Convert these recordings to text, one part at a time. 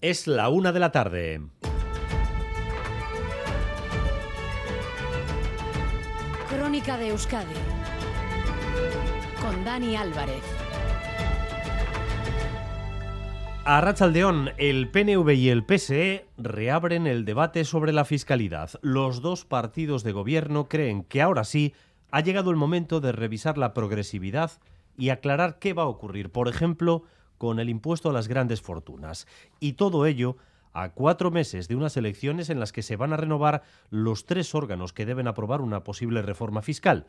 Es la una de la tarde. Crónica de Euskadi con Dani Álvarez. A Rachaldeón, el PNV y el PSE reabren el debate sobre la fiscalidad. Los dos partidos de gobierno creen que ahora sí ha llegado el momento de revisar la progresividad y aclarar qué va a ocurrir, por ejemplo, con el impuesto a las grandes fortunas. Y todo ello a cuatro meses de unas elecciones en las que se van a renovar los tres órganos que deben aprobar una posible reforma fiscal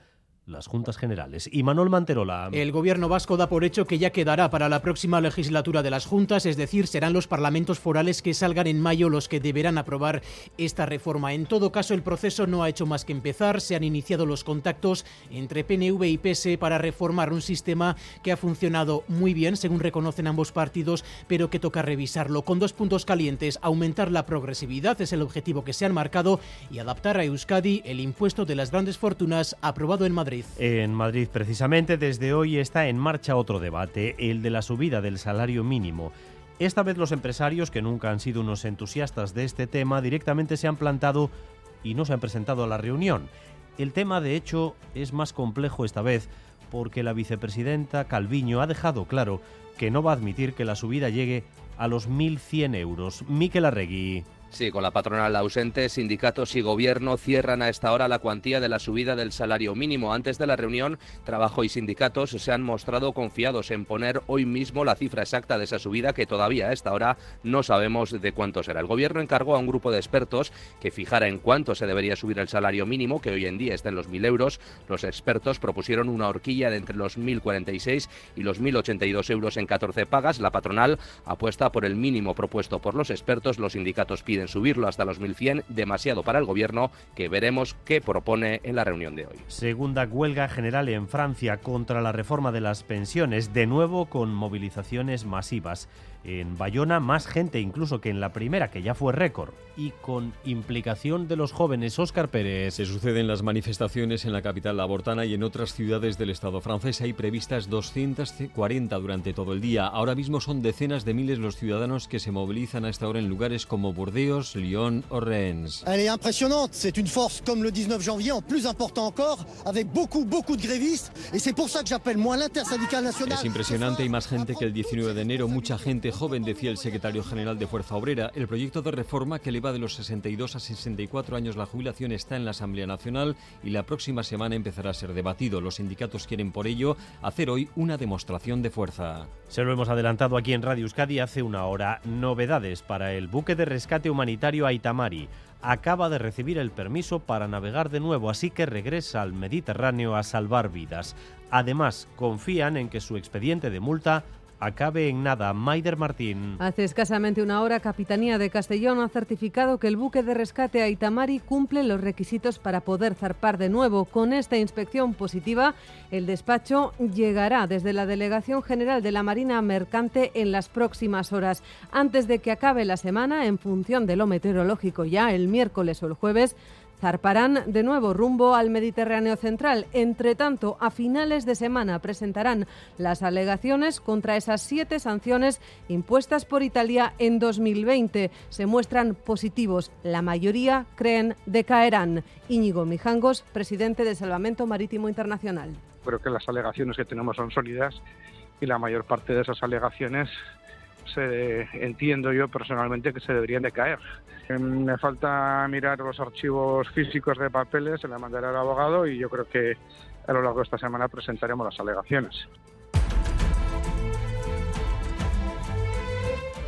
las Juntas Generales. Y Manuel Manterola. El gobierno vasco da por hecho que ya quedará para la próxima legislatura de las Juntas, es decir, serán los parlamentos forales que salgan en mayo los que deberán aprobar esta reforma. En todo caso, el proceso no ha hecho más que empezar. Se han iniciado los contactos entre PNV y PSE para reformar un sistema que ha funcionado muy bien, según reconocen ambos partidos, pero que toca revisarlo. Con dos puntos calientes, aumentar la progresividad es el objetivo que se han marcado y adaptar a Euskadi el impuesto de las grandes fortunas aprobado en Madrid. En Madrid, precisamente, desde hoy está en marcha otro debate, el de la subida del salario mínimo. Esta vez los empresarios, que nunca han sido unos entusiastas de este tema, directamente se han plantado y no se han presentado a la reunión. El tema, de hecho, es más complejo esta vez porque la vicepresidenta Calviño ha dejado claro que no va a admitir que la subida llegue a los 1.100 euros. Miquel Arregui. Sí, con la patronal ausente, sindicatos y gobierno cierran a esta hora la cuantía de la subida del salario mínimo. Antes de la reunión, trabajo y sindicatos se han mostrado confiados en poner hoy mismo la cifra exacta de esa subida que todavía a esta hora no sabemos de cuánto será. El gobierno encargó a un grupo de expertos que fijara en cuánto se debería subir el salario mínimo, que hoy en día está en los 1.000 euros. Los expertos propusieron una horquilla de entre los 1.046 y los 1.082 euros en 14 pagas. La patronal apuesta por el mínimo propuesto por los expertos. Los sindicatos piden subirlo hasta los 1.100, demasiado para el gobierno, que veremos qué propone en la reunión de hoy. Segunda huelga general en Francia contra la reforma de las pensiones, de nuevo con movilizaciones masivas. En Bayona más gente incluso que en la primera, que ya fue récord, y con implicación de los jóvenes. Óscar Pérez. Se suceden las manifestaciones en la capital labortana y en otras ciudades del Estado francés. Hay previstas 240 durante todo el día. Ahora mismo son decenas de miles los ciudadanos que se movilizan a esta hora en lugares como Burdeos, Lyon o Rennes. Elle est impressionnante. C'est une force comme le 19 janvier, en plus important encore, avec beaucoup, beaucoup de grévistes. Et c'est pour ça que j'appelle moi l'intersyndicale nationale. Es impresionante y más gente que el 19 de enero. Mucha gente joven, decía el secretario general de Fuerza Obrera. El proyecto de reforma que eleva de los 62 a 64 años la jubilación está en la Asamblea Nacional y la próxima semana empezará a ser debatido. Los sindicatos quieren por ello hacer hoy una demostración de fuerza. Se lo hemos adelantado aquí en Radio Euskadi hace una hora. Novedades para el buque de rescate humanitario Aitamari. Acaba de recibir el permiso para navegar de nuevo, así que regresa al Mediterráneo a salvar vidas. Además, confían en que su expediente de multa acabe en nada. Maider Martín. Hace escasamente una hora, Capitanía de Castellón ha certificado que el buque de rescate Aitamari cumple los requisitos para poder zarpar de nuevo. Con esta inspección positiva, el despacho llegará desde la Delegación General de la Marina Mercante en las próximas horas. Antes de que acabe la semana, en función de lo meteorológico ya el miércoles o el jueves, zarparán de nuevo rumbo al Mediterráneo central. Entre tanto, a finales de semana presentarán las alegaciones contra esas siete sanciones impuestas por Italia en 2020. Se muestran positivos. La mayoría creen decaerán. Íñigo Mijangos, presidente de Salvamento Marítimo Internacional. Creo que las alegaciones que tenemos son sólidas y la mayor parte de esas alegaciones se, entiendo yo personalmente que se deberían de caer. Me falta mirar los archivos físicos de papeles, se la mandaré al abogado y yo creo que a lo largo de esta semana presentaremos las alegaciones.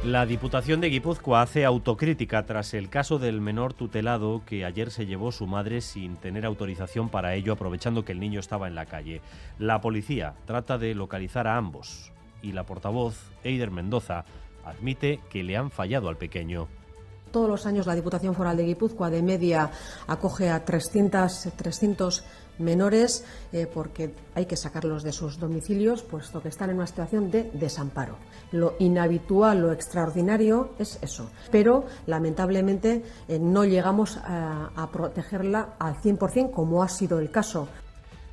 La Diputación de Guipúzcoa hace autocrítica tras el caso del menor tutelado que ayer se llevó su madre sin tener autorización para ello, aprovechando que el niño estaba en la calle. La policía trata de localizar a ambos y la portavoz, Eider Mendoza, admite que le han fallado al pequeño. Todos los años la Diputación Foral de Guipúzcoa de media acoge a 300, 300 menores eh, porque hay que sacarlos de sus domicilios puesto que están en una situación de desamparo. Lo inhabitual, lo extraordinario es eso. Pero lamentablemente eh, no llegamos a, a protegerla al 100% como ha sido el caso.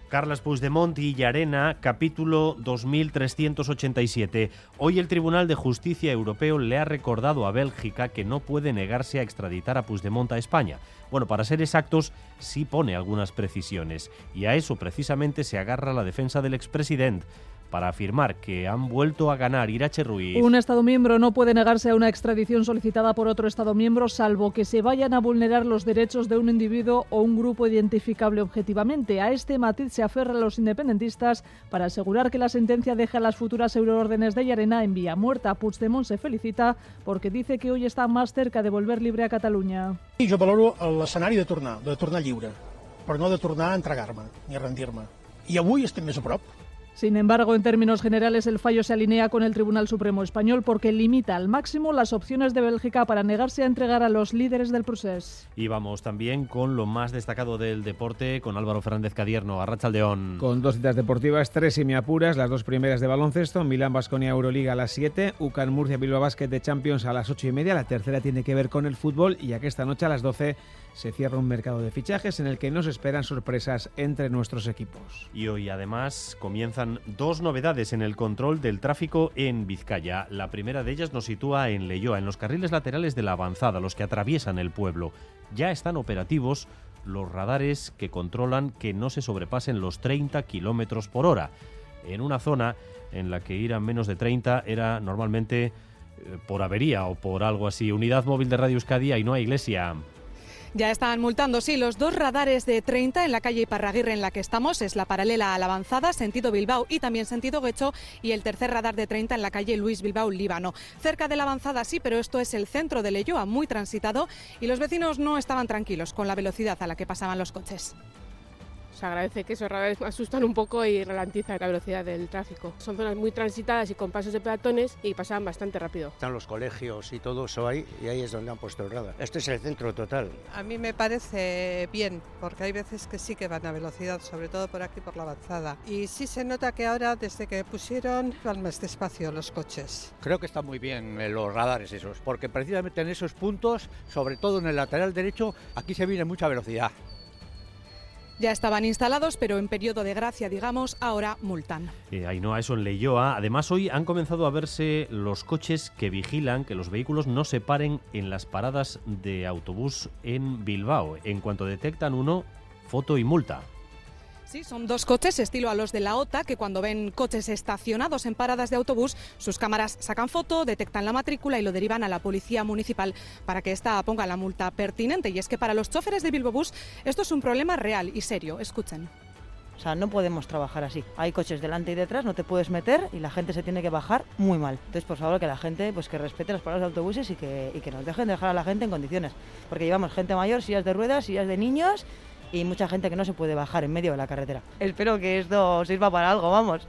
Carlas Puigdemont y Llarena, capítulo 2387. Hoy el Tribunal de Justicia Europeo le ha recordado a Bélgica que no puede negarse a extraditar a Puigdemont a España. Bueno, para ser exactos, sí pone algunas precisiones. Y a eso precisamente se agarra la defensa del expresidente para afirmar que han vuelto a ganar Irache Ruiz. Un Estado miembro no puede negarse a una extradición solicitada por otro Estado miembro salvo que se vayan a vulnerar los derechos de un individuo o un grupo identificable objetivamente. A este matiz se aferran los independentistas para asegurar que la sentencia deja las futuras euroórdenes de Llarena en vía muerta. Puigdemont se felicita porque dice que hoy está más cerca de volver libre a Cataluña. Jo valoro l'escenari de tornar, de tornar lliure, però no de tornar a entregar-me ni a rendir-me. I avui estem més a prop. Sin embargo, en términos generales, el fallo se alinea con el Tribunal Supremo Español porque limita al máximo las opciones de Bélgica para negarse a entregar a los líderes del proceso. Y vamos también con lo más destacado del deporte, con Álvaro Fernández Cadierno, Arrachaldeón. Con dos citas deportivas, tres semiapuras, las dos primeras de baloncesto, Milán Basconia Euroliga a las 7, UCAN Murcia Bilbao Basket de Champions a las 8 y media, la tercera tiene que ver con el fútbol y ya que esta noche a las 12 se cierra un mercado de fichajes en el que nos esperan sorpresas entre nuestros equipos. Y hoy además comienzan dos novedades en el control del tráfico en Vizcaya. La primera de ellas nos sitúa en Leyoa, en los carriles laterales de la avanzada, los que atraviesan el pueblo. Ya están operativos los radares que controlan que no se sobrepasen los 30 kilómetros por hora. En una zona en la que ir a menos de 30 era normalmente eh, por avería o por algo así. Unidad móvil de Radio Euskadi y no hay iglesia. Ya están multando, sí, los dos radares de 30 en la calle Iparraguirre en la que estamos, es la paralela a la avanzada, sentido Bilbao y también sentido Guecho, y el tercer radar de 30 en la calle Luis Bilbao, Líbano. Cerca de la avanzada sí, pero esto es el centro de Leyoa, muy transitado, y los vecinos no estaban tranquilos con la velocidad a la que pasaban los coches. Se agradece que esos radares asustan un poco y ralentizan la velocidad del tráfico. Son zonas muy transitadas y con pasos de peatones y pasan bastante rápido. Están los colegios y todo eso ahí y ahí es donde han puesto el radar. Este es el centro total. A mí me parece bien porque hay veces que sí que van a velocidad, sobre todo por aquí por la avanzada. Y sí se nota que ahora desde que pusieron van más despacio los coches. Creo que están muy bien eh, los radares esos, porque precisamente en esos puntos, sobre todo en el lateral derecho, aquí se viene mucha velocidad. Ya estaban instalados, pero en periodo de gracia, digamos, ahora multan. Eh, Ainhoa, eso en Leyoa. Además, hoy han comenzado a verse los coches que vigilan que los vehículos no se paren en las paradas de autobús en Bilbao. En cuanto detectan uno, foto y multa. Sí, son dos coches estilo a los de la OTA que cuando ven coches estacionados en paradas de autobús, sus cámaras sacan foto, detectan la matrícula y lo derivan a la policía municipal para que ésta ponga la multa pertinente. Y es que para los choferes de Bilbo Bus esto es un problema real y serio. Escuchen. O sea, no podemos trabajar así. Hay coches delante y detrás, no te puedes meter y la gente se tiene que bajar muy mal. Entonces, por favor, que la gente pues que respete las paradas de autobuses y que, y que nos dejen dejar a la gente en condiciones. Porque llevamos gente mayor, sillas de ruedas, sillas de niños y mucha gente que no se puede bajar en medio de la carretera. Espero que esto sirva para algo, vamos.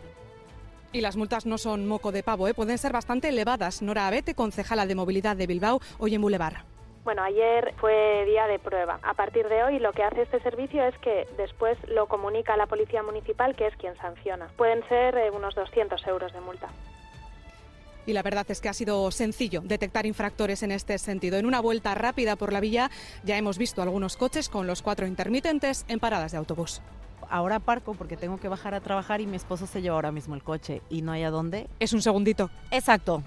Y las multas no son moco de pavo, ¿eh? pueden ser bastante elevadas. Nora Abete, concejala de movilidad de Bilbao, hoy en Boulevard. Bueno, ayer fue día de prueba. A partir de hoy lo que hace este servicio es que después lo comunica a la Policía Municipal, que es quien sanciona. Pueden ser eh, unos 200 euros de multa. Y la verdad es que ha sido sencillo detectar infractores en este sentido. En una vuelta rápida por la villa ya hemos visto algunos coches con los cuatro intermitentes en paradas de autobús. Ahora parco porque tengo que bajar a trabajar y mi esposo se lleva ahora mismo el coche y no hay a dónde. Es un segundito. Exacto.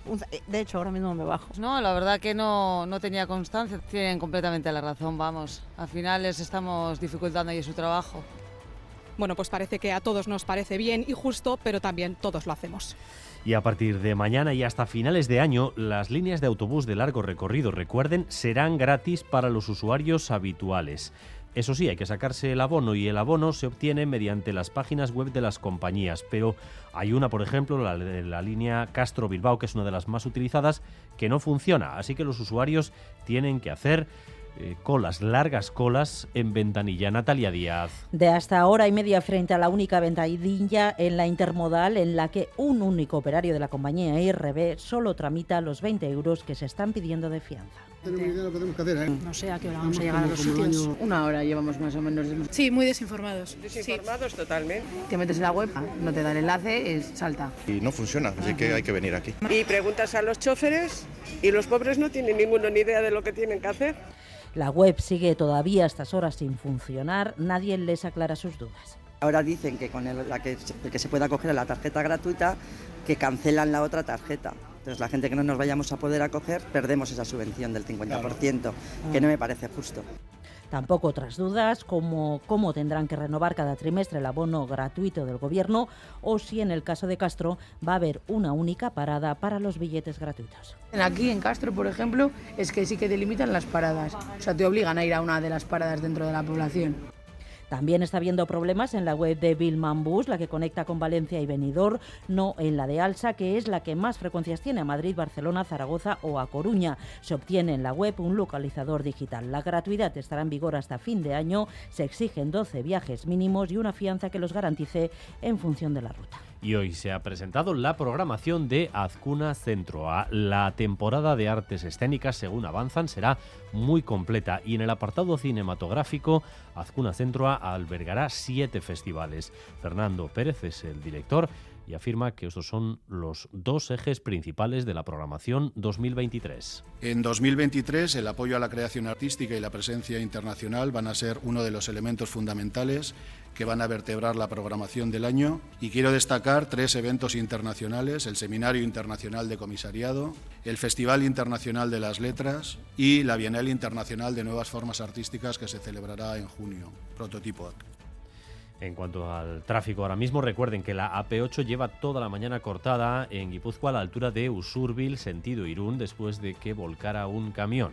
De hecho, ahora mismo me bajo. No, la verdad que no, no tenía constancia. Tienen completamente la razón, vamos. Al final les estamos dificultando ahí su trabajo. Bueno, pues parece que a todos nos parece bien y justo, pero también todos lo hacemos. Y a partir de mañana y hasta finales de año, las líneas de autobús de largo recorrido, recuerden, serán gratis para los usuarios habituales. Eso sí, hay que sacarse el abono y el abono se obtiene mediante las páginas web de las compañías, pero hay una, por ejemplo, la de la línea Castro Bilbao, que es una de las más utilizadas, que no funciona, así que los usuarios tienen que hacer eh, colas, largas colas en ventanilla. Natalia Díaz. De hasta hora y media frente a la única ventanilla en la intermodal en la que un único operario de la compañía IRB solo tramita los 20 euros que se están pidiendo de fianza. No sé a qué hora vamos a llegar a los sitios. Una hora llevamos más o menos. Sí, muy desinformados. Desinformados totalmente. Te metes en la web, no te da el enlace, es salta. Y no funciona, así que hay que venir aquí. Y preguntas a los choferes y los pobres no tienen ninguno ni idea de lo que tienen que hacer. La web sigue todavía a estas horas sin funcionar, nadie les aclara sus dudas. Ahora dicen que con el, la que, el que se pueda acoger a la tarjeta gratuita, que cancelan la otra tarjeta. Entonces la gente que no nos vayamos a poder acoger, perdemos esa subvención del 50%, que no me parece justo. Tampoco otras dudas como cómo tendrán que renovar cada trimestre el abono gratuito del Gobierno o si en el caso de Castro va a haber una única parada para los billetes gratuitos. Aquí en Castro, por ejemplo, es que sí que delimitan las paradas. O sea, te obligan a ir a una de las paradas dentro de la población. También está habiendo problemas en la web de Bilman Bus, la que conecta con Valencia y Benidorm, no en la de Alsa, que es la que más frecuencias tiene a Madrid, Barcelona, Zaragoza o a Coruña. Se obtiene en la web un localizador digital. La gratuidad estará en vigor hasta fin de año. Se exigen 12 viajes mínimos y una fianza que los garantice en función de la ruta. Y hoy se ha presentado la programación de Azcuna Centro. La temporada de artes escénicas, según avanzan, será muy completa y en el apartado cinematográfico, Azcuna Centro albergará siete festivales. Fernando Pérez es el director y afirma que estos son los dos ejes principales de la programación 2023. En 2023 el apoyo a la creación artística y la presencia internacional van a ser uno de los elementos fundamentales que van a vertebrar la programación del año y quiero destacar tres eventos internacionales, el Seminario Internacional de Comisariado, el Festival Internacional de las Letras y la Bienal Internacional de Nuevas Formas Artísticas que se celebrará en junio, prototipo en cuanto al tráfico ahora mismo, recuerden que la AP8 lleva toda la mañana cortada en Guipúzcoa a la altura de Usurbil, sentido Irún, después de que volcara un camión.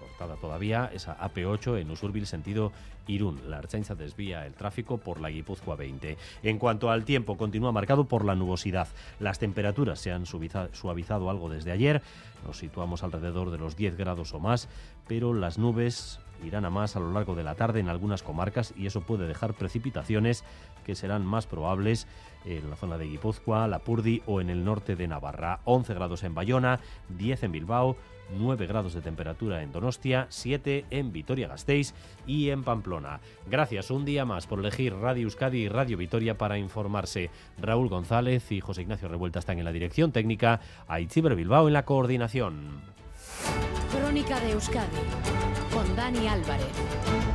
Cortada todavía esa AP8 en Usurbil, sentido Irún. La Archanza desvía el tráfico por la Guipúzcoa 20. En cuanto al tiempo, continúa marcado por la nubosidad. Las temperaturas se han suavizado algo desde ayer. Nos situamos alrededor de los 10 grados o más, pero las nubes irán a más a lo largo de la tarde en algunas comarcas y eso puede dejar precipitaciones que serán más probables en la zona de Guipúzcoa, Lapurdi o en el norte de Navarra. 11 grados en Bayona, 10 en Bilbao, 9 grados de temperatura en Donostia, 7 en Vitoria-Gasteiz y en Pamplona. Gracias un día más por elegir Radio Euskadi y Radio Vitoria para informarse. Raúl González y José Ignacio Revuelta están en la dirección técnica, Aitziber Bilbao en la coordinación. Crónica de Euskadi con Dani Álvarez.